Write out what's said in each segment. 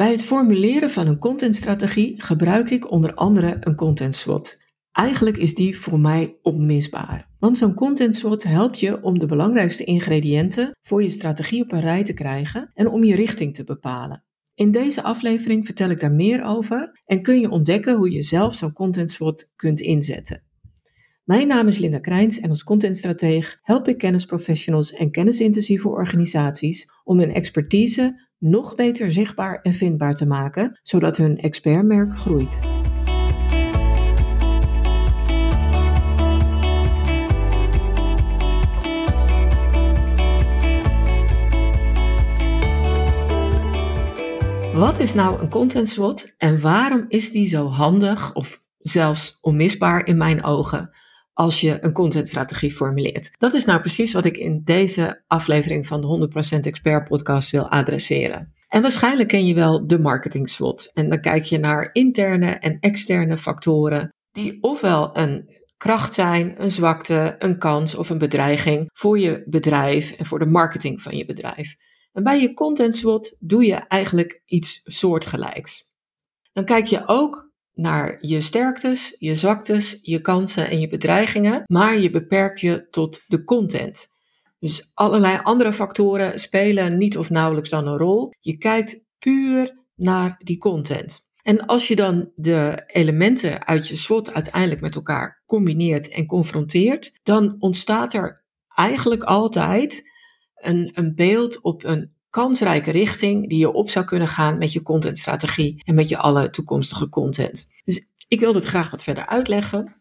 Bij het formuleren van een contentstrategie gebruik ik onder andere een content SWOT. Eigenlijk is die voor mij onmisbaar. Want zo'n content SWOT helpt je om de belangrijkste ingrediënten voor je strategie op een rij te krijgen en om je richting te bepalen. In deze aflevering vertel ik daar meer over en kun je ontdekken hoe je zelf zo'n content SWOT kunt inzetten. Mijn naam is Linda Krijns en als contentstrateeg help ik kennisprofessionals en kennisintensieve organisaties om hun expertise nog beter zichtbaar en vindbaar te maken, zodat hun expertmerk groeit. Wat is nou een content SWOT en waarom is die zo handig of zelfs onmisbaar in mijn ogen als je een contentstrategie formuleert? Dat is nou precies wat ik in deze aflevering van de 100% Expert podcast wil adresseren. En waarschijnlijk ken je wel de marketing SWOT. En dan kijk je naar interne en externe factoren die ofwel een kracht zijn, een zwakte, een kans of een bedreiging voor je bedrijf en voor de marketing van je bedrijf. En bij je content SWOT doe je eigenlijk iets soortgelijks. Dan kijk je ook naar je sterktes, je zwaktes, je kansen en je bedreigingen, maar je beperkt je tot de content. Dus allerlei andere factoren spelen niet of nauwelijks dan een rol. Je kijkt puur naar die content. En als je dan de elementen uit je SWOT uiteindelijk met elkaar combineert en confronteert, dan ontstaat er eigenlijk altijd een, een beeld op een kansrijke richting die je op zou kunnen gaan met je contentstrategie en met je alle toekomstige content. Dus ik wil dit graag wat verder uitleggen.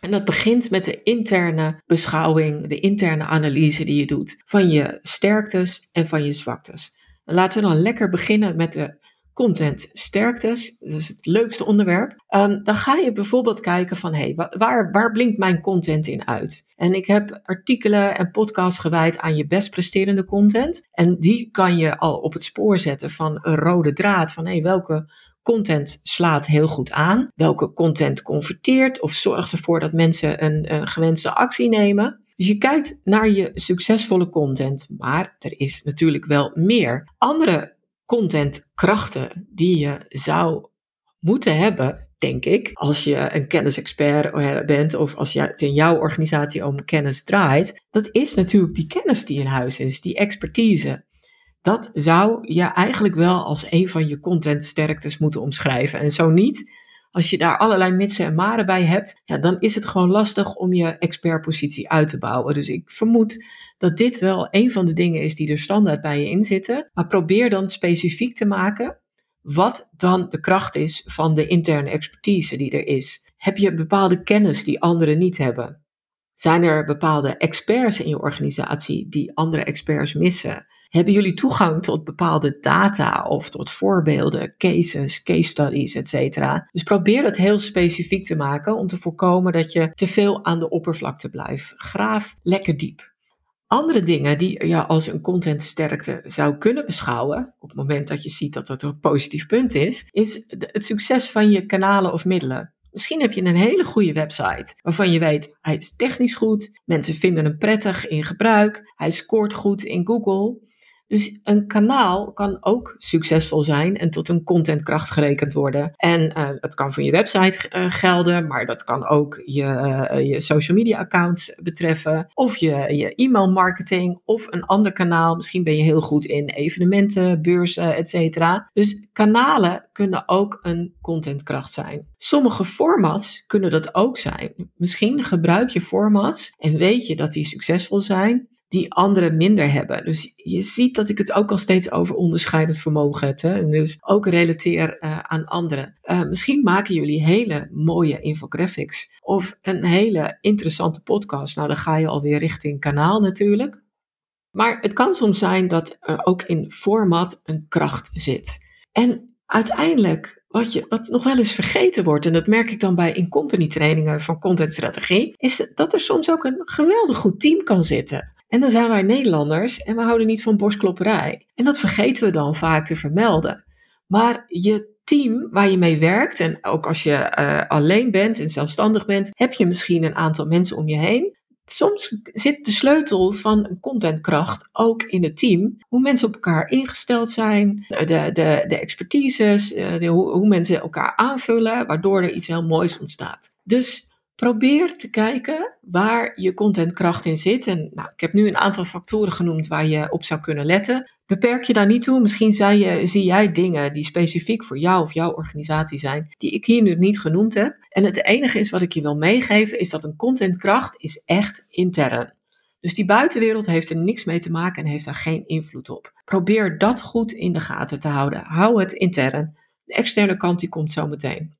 En dat begint met de interne beschouwing, de interne analyse die je doet van je sterktes en van je zwaktes. En laten we dan lekker beginnen met de content sterktes, dat is het leukste onderwerp, um, dan ga je bijvoorbeeld kijken van, hé, hey, waar, waar blinkt mijn content in uit? En ik heb artikelen en podcasts gewijd aan je best presterende content. En die kan je al op het spoor zetten van een rode draad van, hé, hey, welke content slaat heel goed aan? Welke content converteert of zorgt ervoor dat mensen een, gewenste actie nemen? Dus je kijkt naar je succesvolle content, maar er is natuurlijk wel meer. Andere contentkrachten die je zou moeten hebben, denk ik, als je een kennisexpert eh, bent of als je het in jouw organisatie om kennis draait, dat is natuurlijk die kennis die in huis is, die expertise. Dat zou je eigenlijk wel als een van je contentsterktes moeten omschrijven. En zo niet, als je daar allerlei mitsen en maren bij hebt, ja, dan is het gewoon lastig om je expertpositie uit te bouwen. Dus ik vermoed dat dit wel een van de dingen is die er standaard bij je in zitten. Maar probeer dan specifiek te maken wat dan de kracht is van de interne expertise die er is. Heb je bepaalde kennis die anderen niet hebben? Zijn er bepaalde experts in je organisatie die andere experts missen? Hebben jullie toegang tot bepaalde data of tot voorbeelden, cases, case studies, etc. Dus probeer het heel specifiek te maken om te voorkomen dat je te veel aan de oppervlakte blijft. Graaf lekker diep. Andere dingen die je als een contentsterkte zou kunnen beschouwen, op het moment dat je ziet dat dat een positief punt is, is het succes van je kanalen of middelen. Misschien heb je een hele goede website waarvan je weet hij is technisch goed, mensen vinden hem prettig in gebruik, hij scoort goed in Google. Dus een kanaal kan ook succesvol zijn en tot een contentkracht gerekend worden. En uh, dat kan voor je website uh, gelden, maar dat kan ook je, uh, je social media accounts betreffen. Of je, je e-mail marketing of een ander kanaal. Misschien ben je heel goed in evenementen, beurzen, et cetera. Dus kanalen kunnen ook een contentkracht zijn. Sommige formats kunnen dat ook zijn. Misschien gebruik je formats en weet je dat die succesvol zijn die anderen minder hebben. Dus je ziet dat ik het ook al steeds over onderscheidend vermogen heb. Hè? En dus ook relateer uh, aan anderen. Uh, misschien maken jullie hele mooie infographics of een hele interessante podcast. Nou, dan ga je alweer richting kanaal natuurlijk. Maar het kan soms zijn dat er ook in format een kracht zit. En uiteindelijk, wat, je, wat nog wel eens vergeten wordt, en dat merk ik dan bij in-company trainingen van contentstrategie, is dat er soms ook een geweldig goed team kan zitten. En dan zijn wij Nederlanders en we houden niet van borstklopperij. En dat vergeten we dan vaak te vermelden. Maar je team waar je mee werkt, en ook als je uh, alleen bent en zelfstandig bent, heb je misschien een aantal mensen om je heen. soms zit de sleutel van een contentkracht ook in het team. Hoe mensen op elkaar ingesteld zijn, de, de, de expertises, eh, hoe, hoe mensen elkaar aanvullen, waardoor er iets heel moois ontstaat. Dus probeer te kijken waar je contentkracht in zit. En nou, ik heb nu een aantal factoren genoemd waar je op zou kunnen letten. Beperk je daar niet toe. Misschien je, zie jij dingen die specifiek voor jou of jouw organisatie zijn, die ik hier nu niet genoemd heb. En het enige is wat ik je wil meegeven, is dat een contentkracht is echt intern. Dus die buitenwereld heeft er niks mee te maken en heeft daar geen invloed op. Probeer dat goed in de gaten te houden. Hou het intern. De externe kant die komt zo meteen.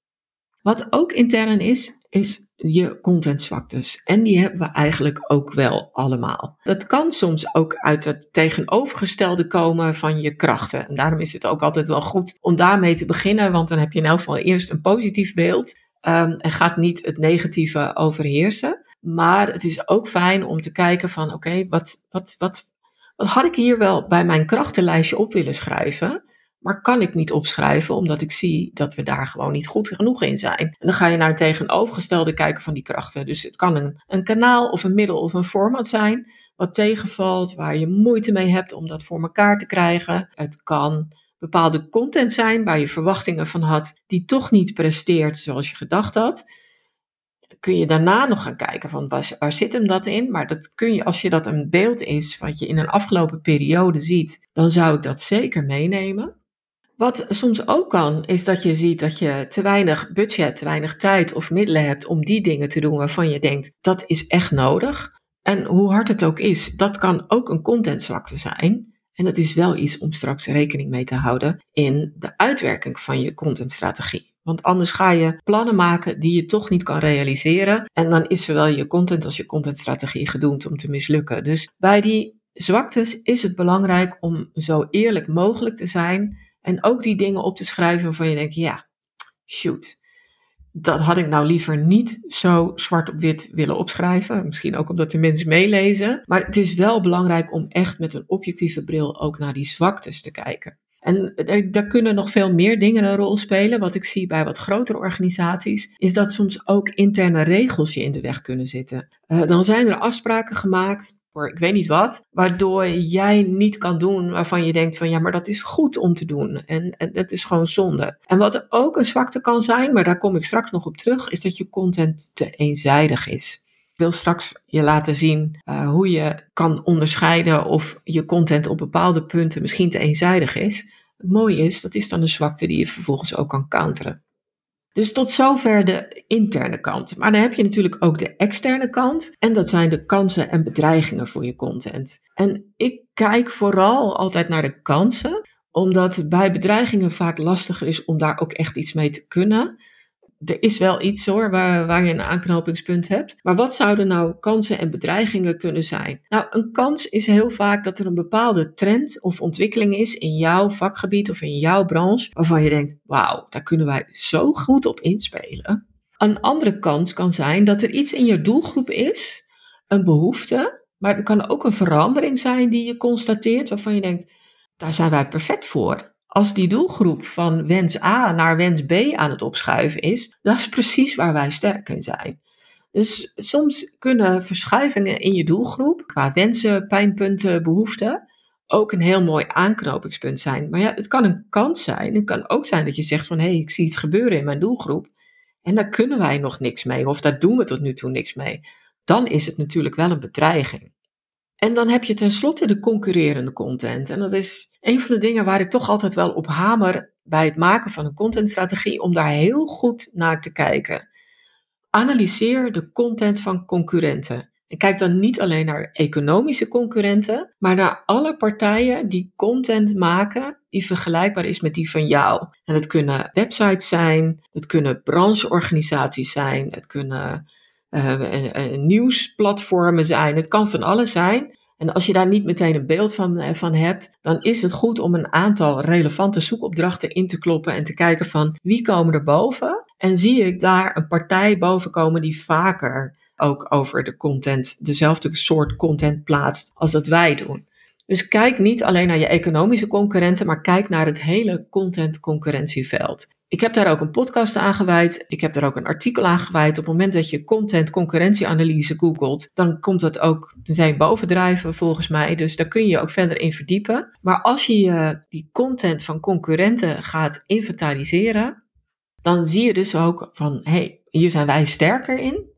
Wat ook intern is, is je contentzwaktes. En die hebben we eigenlijk ook wel allemaal. Dat kan soms ook uit het tegenovergestelde komen van je krachten. En daarom is het ook altijd wel goed om daarmee te beginnen, want dan heb je in elk geval eerst een positief beeld um, en gaat niet het negatieve overheersen. Maar het is ook fijn om te kijken van oké, wat, wat, wat, wat had ik hier wel bij mijn krachtenlijstje op willen schrijven? Maar kan ik niet opschrijven omdat ik zie dat we daar gewoon niet goed genoeg in zijn. En dan ga je naar het tegenovergestelde kijken van die krachten. Dus het kan een, een kanaal of een middel of een format zijn wat tegenvalt, waar je moeite mee hebt om dat voor elkaar te krijgen. Het kan bepaalde content zijn waar je verwachtingen van had, die toch niet presteert zoals je gedacht had. Kun je daarna nog gaan kijken van waar, waar zit hem dat in? Maar dat kun je, als je dat een beeld is wat je in een afgelopen periode ziet, dan zou ik dat zeker meenemen. Wat soms ook kan, is dat je ziet dat je te weinig budget, te weinig tijd of middelen hebt om die dingen te doen waarvan je denkt dat is echt nodig. En hoe hard het ook is, dat kan ook een contentzwakte zijn. En dat is wel iets om straks rekening mee te houden in de uitwerking van je contentstrategie. Want anders ga je plannen maken die je toch niet kan realiseren. En dan is zowel je content als je contentstrategie gedoemd om te mislukken. Dus bij die zwaktes is het belangrijk om zo eerlijk mogelijk te zijn en ook die dingen op te schrijven waarvan je denkt, ja, shoot. Dat had ik nou liever niet zo zwart op wit willen opschrijven. Misschien ook omdat de mensen meelezen. Maar het is wel belangrijk om echt met een objectieve bril ook naar die zwaktes te kijken. En daar kunnen nog veel meer dingen een rol spelen. Wat ik zie bij wat grotere organisaties, is dat soms ook interne regels je in de weg kunnen zitten. Uh, dan zijn er afspraken gemaakt voor ik weet niet wat, waardoor jij niet kan doen waarvan je denkt van ja, maar dat is goed om te doen en, en dat is gewoon zonde. En wat ook een zwakte kan zijn, maar daar kom ik straks nog op terug, is dat je content te eenzijdig is. Ik wil straks je laten zien uh, hoe je kan onderscheiden of je content op bepaalde punten misschien te eenzijdig is. Het mooie is, dat is dan een zwakte die je vervolgens ook kan counteren. Dus tot zover de interne kant. Maar dan heb je natuurlijk ook de externe kant. En dat zijn de kansen en bedreigingen voor je content. En ik kijk vooral altijd naar de kansen, omdat het bij bedreigingen vaak lastiger is om daar ook echt iets mee te kunnen er is wel iets hoor, waar, je een aanknopingspunt hebt. Maar wat zouden nou kansen en bedreigingen kunnen zijn? Nou, een kans is heel vaak dat er een bepaalde trend of ontwikkeling is in jouw vakgebied of in jouw branche, waarvan je denkt, wauw, daar kunnen wij zo goed op inspelen. Een andere kans kan zijn dat er iets in je doelgroep is, een behoefte, maar er kan ook een verandering zijn die je constateert, waarvan je denkt, daar zijn wij perfect voor als die doelgroep van wens A naar wens B aan het opschuiven is, dat is precies waar wij sterk in zijn. Dus soms kunnen verschuivingen in je doelgroep, qua wensen, pijnpunten, behoeften, ook een heel mooi aanknopingspunt zijn. Maar ja, het kan een kans zijn. Het kan ook zijn dat je zegt van hé, hey, ik zie iets gebeuren in mijn doelgroep. En daar kunnen wij nog niks mee, of daar doen we tot nu toe niks mee. Dan is het natuurlijk wel een bedreiging. En dan heb je tenslotte de concurrerende content. En dat is een van de dingen waar ik toch altijd wel op hamer bij het maken van een contentstrategie, om daar heel goed naar te kijken. Analyseer de content van concurrenten. En kijk dan niet alleen naar economische concurrenten, maar naar alle partijen die content maken die vergelijkbaar is met die van jou. En het kunnen websites zijn, het kunnen brancheorganisaties zijn, het kunnen uh, nieuwsplatformen zijn, het kan van alles zijn. En als je daar niet meteen een beeld van, eh, van hebt, dan is het goed om een aantal relevante zoekopdrachten in te kloppen en te kijken van wie komen er boven. En zie ik daar een partij boven komen die vaker ook over de content, dezelfde soort content plaatst als dat wij doen. Dus kijk niet alleen naar je economische concurrenten, maar kijk naar het hele content concurrentieveld. Ik heb daar ook een podcast aan gewijd. Ik heb daar ook een artikel aan gewijd. Op het moment dat je content concurrentieanalyse googelt, dan komt dat ook meteen bovendrijven volgens mij. Dus daar kun je je ook verder in verdiepen. Maar als je die content van concurrenten gaat inventariseren, dan zie je dus ook van, hé, hey, hier zijn wij sterker in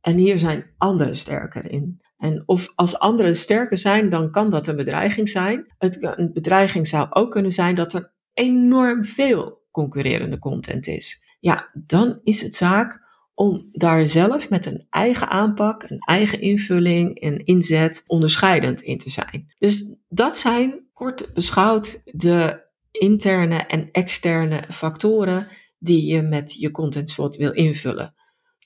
en hier zijn anderen sterker in. En of als anderen sterker zijn, dan kan dat een bedreiging zijn. Het, een bedreiging zou ook kunnen zijn dat er enorm veel concurrerende content is. Ja, dan is het zaak om daar zelf met een eigen aanpak, een eigen invulling en inzet onderscheidend in te zijn. Dus dat zijn kort beschouwd de interne en externe factoren die je met je content SWOT wil invullen.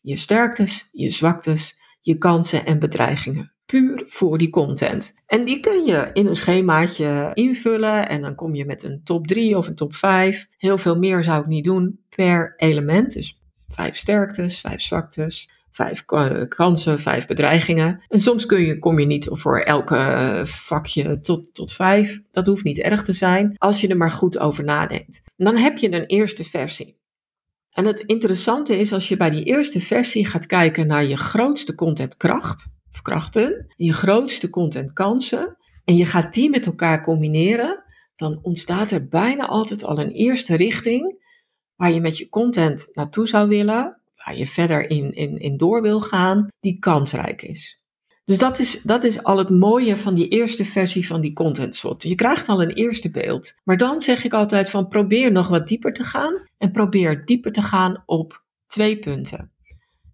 Je sterktes, je zwaktes, je kansen en bedreigingen puur voor die content. En die kun je in een schemaatje invullen en dan kom je met een top 3 of een top 5. Heel veel meer zou ik niet doen per element. Dus vijf sterktes, vijf zwaktes, vijf kansen, vijf bedreigingen. En soms kun je, kom je niet voor elke vakje tot, tot vijf. Dat hoeft niet erg te zijn als je er maar goed over nadenkt. En dan heb je een eerste versie. En het interessante is als je bij die eerste versie gaat kijken naar je grootste contentkracht krachten, je grootste contentkansen en je gaat die met elkaar combineren, dan ontstaat er bijna altijd al een eerste richting waar je met je content naartoe zou willen, waar je verder in, in, in door wil gaan, die kansrijk is. Dus dat is, dat is al het mooie van die eerste versie van die content SWOT. Je krijgt al een eerste beeld. Maar dan zeg ik altijd van probeer nog wat dieper te gaan en probeer dieper te gaan op twee punten.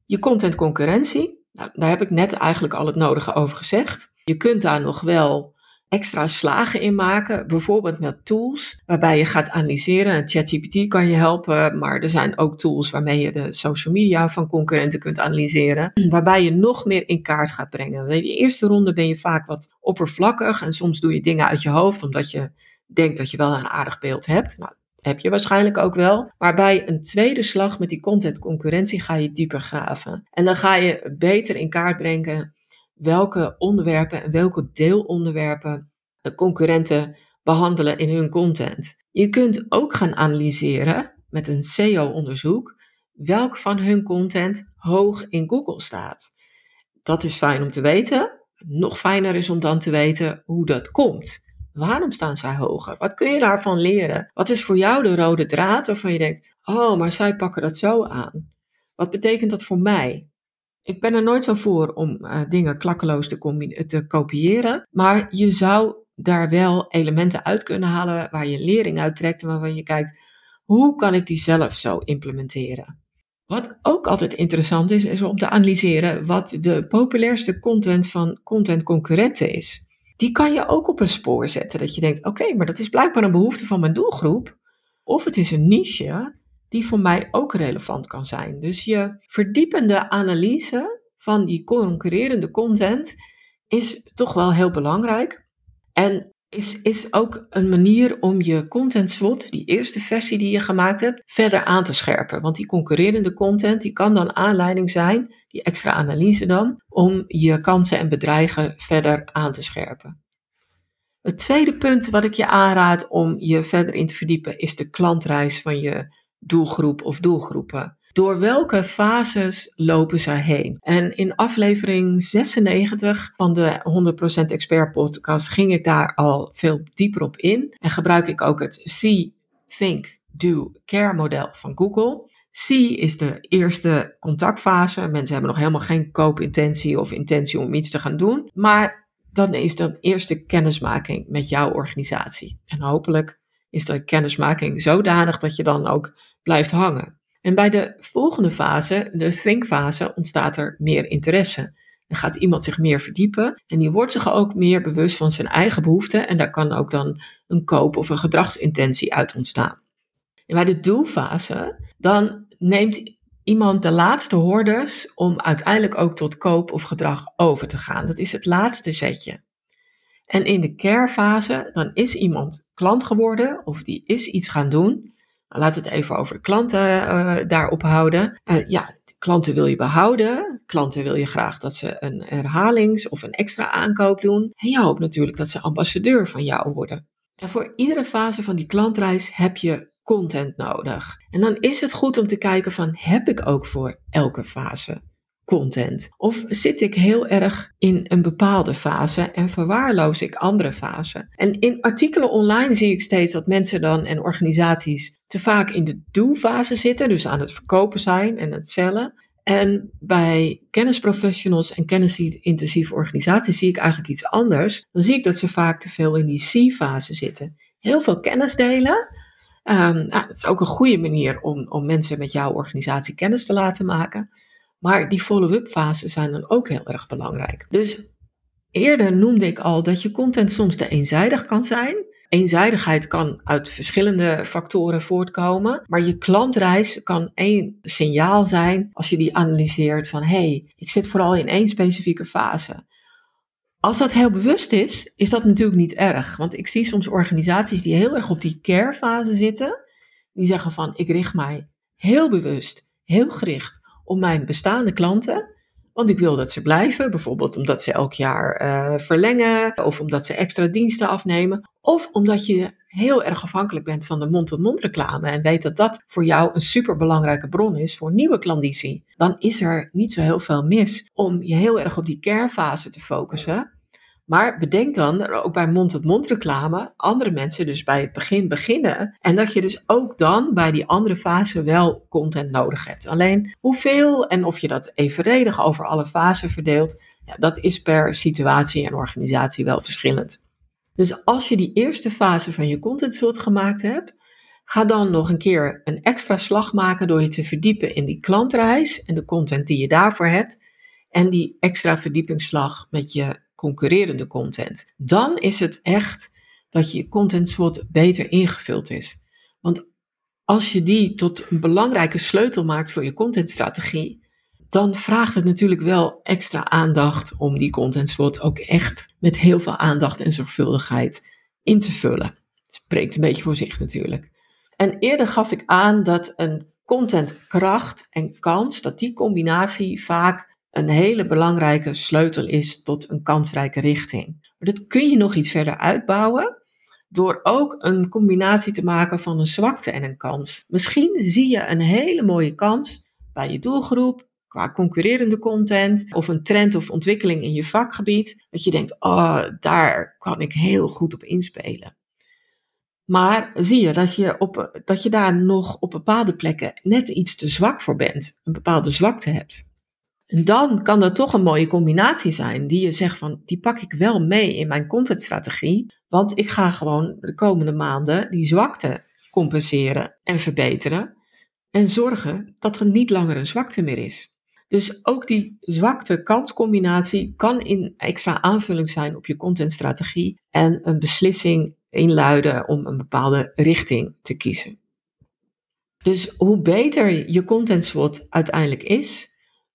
Je content concurrentie, nou, daar heb ik net eigenlijk al het nodige over gezegd. Je kunt daar nog wel extra slagen in maken, bijvoorbeeld met tools waarbij je gaat analyseren. ChatGPT kan je helpen, maar er zijn ook tools waarmee je de social media van concurrenten kunt analyseren, waarbij je nog meer in kaart gaat brengen. In de eerste ronde ben je vaak wat oppervlakkig en soms doe je dingen uit je hoofd omdat je denkt dat je wel een aardig beeld hebt. Nou, heb je waarschijnlijk ook wel. Maar bij een tweede slag met die content concurrentie ga je dieper graven. En dan ga je beter in kaart brengen welke onderwerpen en welke deelonderwerpen de concurrenten behandelen in hun content. Je kunt ook gaan analyseren met een SEO-onderzoek welk van hun content hoog in Google staat. Dat is fijn om te weten. Nog fijner is om dan te weten hoe dat komt. Waarom staan zij hoger? Wat kun je daarvan leren? Wat is voor jou de rode draad waarvan je denkt: oh, maar zij pakken dat zo aan? Wat betekent dat voor mij? Ik ben er nooit zo voor om uh, dingen klakkeloos te, te kopiëren, maar je zou daar wel elementen uit kunnen halen waar je lering uit trekt en waarvan je kijkt: hoe kan ik die zelf zo implementeren? Wat ook altijd interessant is, is om te analyseren wat de populairste content van content concurrenten is die kan je ook op een spoor zetten. Dat je denkt, oké, maar dat is blijkbaar een behoefte van mijn doelgroep. Of het is een niche die voor mij ook relevant kan zijn. Dus je verdiepende analyse van die concurrerende content is toch wel heel belangrijk. En is, is ook een manier om je content SWOT, die eerste versie die je gemaakt hebt, verder aan te scherpen. Want die concurrerende content, die kan dan aanleiding zijn, die extra analyse dan, om je kansen en bedreigen verder aan te scherpen. Het tweede punt wat ik je aanraad om je verder in te verdiepen, is de klantreis van je doelgroep of doelgroepen. Door welke fases lopen zij heen? En in aflevering 96 van de 100% Expert podcast ging ik daar al veel dieper op in. En gebruik ik ook het See, Think, Do, Care model van Google. See is de eerste contactfase. Mensen hebben nog helemaal geen koopintentie of intentie om iets te gaan doen. Maar dan is dat eerste kennismaking met jouw organisatie. En hopelijk is de kennismaking zodanig dat je dan ook blijft hangen. En bij de volgende fase, de think-fase, ontstaat er meer interesse. Dan gaat iemand zich meer verdiepen en die wordt zich ook meer bewust van zijn eigen behoeften en daar kan ook dan een koop- of een gedragsintentie uit ontstaan. En bij de doelfase, dan neemt iemand de laatste hordes om uiteindelijk ook tot koop of gedrag over te gaan. Dat is het laatste zetje. En in de care-fase, dan is iemand klant geworden of die is iets gaan doen Laten we het even over klanten uh, daarop houden. Uh, ja, klanten wil je behouden. Klanten wil je graag dat ze een herhalings- of een extra aankoop doen. En je hoopt natuurlijk dat ze ambassadeur van jou worden. En voor iedere fase van die klantreis heb je content nodig. En dan is het goed om te kijken van heb ik ook voor elke fase content? Of zit ik heel erg in een bepaalde fase en verwaarloos ik andere fasen? En in artikelen online zie ik steeds dat mensen dan en organisaties te vaak in de do-fase zitten, dus aan het verkopen zijn en het cellen. En bij kennisprofessionals en kennisintensieve organisaties zie ik eigenlijk iets anders. Dan zie ik dat ze vaak te veel in die C-fase zitten. Heel veel kennis delen. Um, nou, het is ook een goede manier om, om mensen met jouw organisatie kennis te laten maken. Maar die follow-up fasen zijn dan ook heel erg belangrijk. Dus eerder noemde ik al dat je content soms te eenzijdig kan zijn. Eenzijdigheid kan uit verschillende factoren voortkomen, maar je klantreis kan één signaal zijn als je die analyseert van hé, hey, ik zit vooral in één specifieke fase. Als dat heel bewust is, is dat natuurlijk niet erg. Want ik zie soms organisaties die heel erg op die care-fase zitten, die zeggen van ik richt mij heel bewust, heel gericht op mijn bestaande klanten. Want ik wil dat ze blijven, bijvoorbeeld omdat ze elk jaar uh, verlengen, of omdat ze extra diensten afnemen, of omdat je heel erg afhankelijk bent van de mond-tot-mond reclame en weet dat dat voor jou een superbelangrijke bron is voor nieuwe klanditie. Dan is er niet zo heel veel mis om je heel erg op die care-fase te focussen. Maar bedenk dan ook bij mond-tot-mond reclame andere mensen dus bij het begin beginnen. En dat je dus ook dan bij die andere fase wel content nodig hebt. Alleen hoeveel en of je dat evenredig over alle fasen verdeelt, ja, dat is per situatie en organisatie wel verschillend. Dus als je die eerste fase van je content soort gemaakt hebt, ga dan nog een keer een extra slag maken door je te verdiepen in die klantreis en de content die je daarvoor hebt. En die extra verdiepingsslag met je concurrerende content. Dan is het echt dat je content SWOT beter ingevuld is. Want als je die tot een belangrijke sleutel maakt voor je contentstrategie, dan vraagt het natuurlijk wel extra aandacht om die content SWOT ook echt met heel veel aandacht en zorgvuldigheid in te vullen. Het spreekt een beetje voor zich natuurlijk. En eerder gaf ik aan dat een contentkracht en kans, dat die combinatie vaak een hele belangrijke sleutel is tot een kansrijke richting. Dat kun je nog iets verder uitbouwen door ook een combinatie te maken van een zwakte en een kans. Misschien zie je een hele mooie kans bij je doelgroep, qua concurrerende content of een trend of ontwikkeling in je vakgebied, dat je denkt, oh, daar kan ik heel goed op inspelen. Maar zie je dat je, op, dat je daar nog op bepaalde plekken net iets te zwak voor bent, een bepaalde zwakte hebt. En dan kan dat toch een mooie combinatie zijn, die je zegt van, die pak ik wel mee in mijn contentstrategie, want ik ga gewoon de komende maanden die zwakte compenseren en verbeteren en zorgen dat er niet langer een zwakte meer is. Dus ook die zwakte-kanscombinatie kan in extra aanvulling zijn op je contentstrategie en een beslissing inluiden om een bepaalde richting te kiezen. Dus hoe beter je content SWOT uiteindelijk is,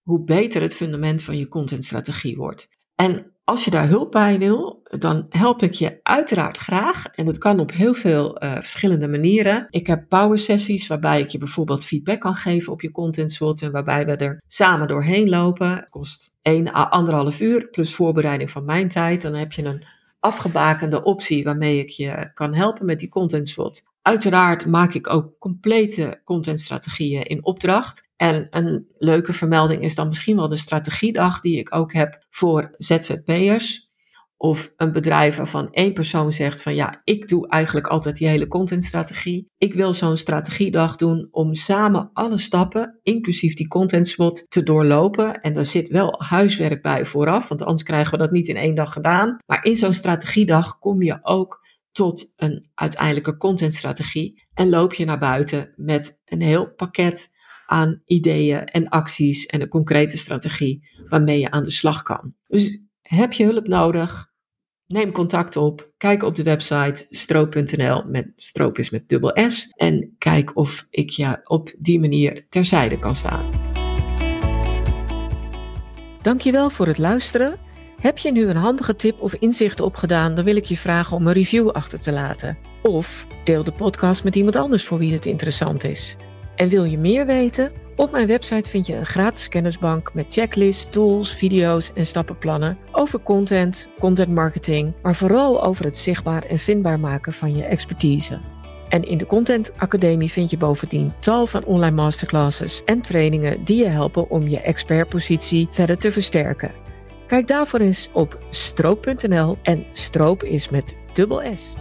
hoe beter het fundament van je contentstrategie wordt. En als je daar hulp bij wil, dan help ik je uiteraard graag. En dat kan op heel veel uh, verschillende manieren. Ik heb power sessies waarbij ik je bijvoorbeeld feedback kan geven op je content SWOT en waarbij we er samen doorheen lopen. Het kost 1 à 1,5 uur plus voorbereiding van mijn tijd. Dan heb je een afgebakende optie waarmee ik je kan helpen met die content SWOT. Uiteraard maak ik ook complete contentstrategieën in opdracht. En een leuke vermelding is dan misschien wel de strategiedag die ik ook heb voor ZZP'ers. Of een bedrijf waarvan één persoon zegt van ja, ik doe eigenlijk altijd die hele contentstrategie. Ik wil zo'n strategiedag doen om samen alle stappen, inclusief die content SWOT, te doorlopen. En daar zit wel huiswerk bij vooraf, want anders krijgen we dat niet in één dag gedaan. Maar in zo'n strategiedag kom je ook tot een uiteindelijke contentstrategie en loop je naar buiten met een heel pakket aan ideeën en acties en een concrete strategie waarmee je aan de slag kan. Dus heb je hulp nodig? Neem contact op. Kijk op de website stroop.nl met stroop is met dubbel S en kijk of ik je op die manier terzijde kan staan. Dankjewel voor het luisteren. Heb je nu een handige tip of inzicht opgedaan, dan wil ik je vragen om een review achter te laten. Of deel de podcast met iemand anders voor wie het interessant is. En wil je meer weten? Op mijn website vind je een gratis kennisbank met checklists, tools, video's en stappenplannen over content, content marketing, maar vooral over het zichtbaar en vindbaar maken van je expertise. En in de Content Academie vind je bovendien tal van online masterclasses en trainingen die je helpen om je expertpositie verder te versterken. Kijk daarvoor eens op stroop.nl en stroop is met dubbel S.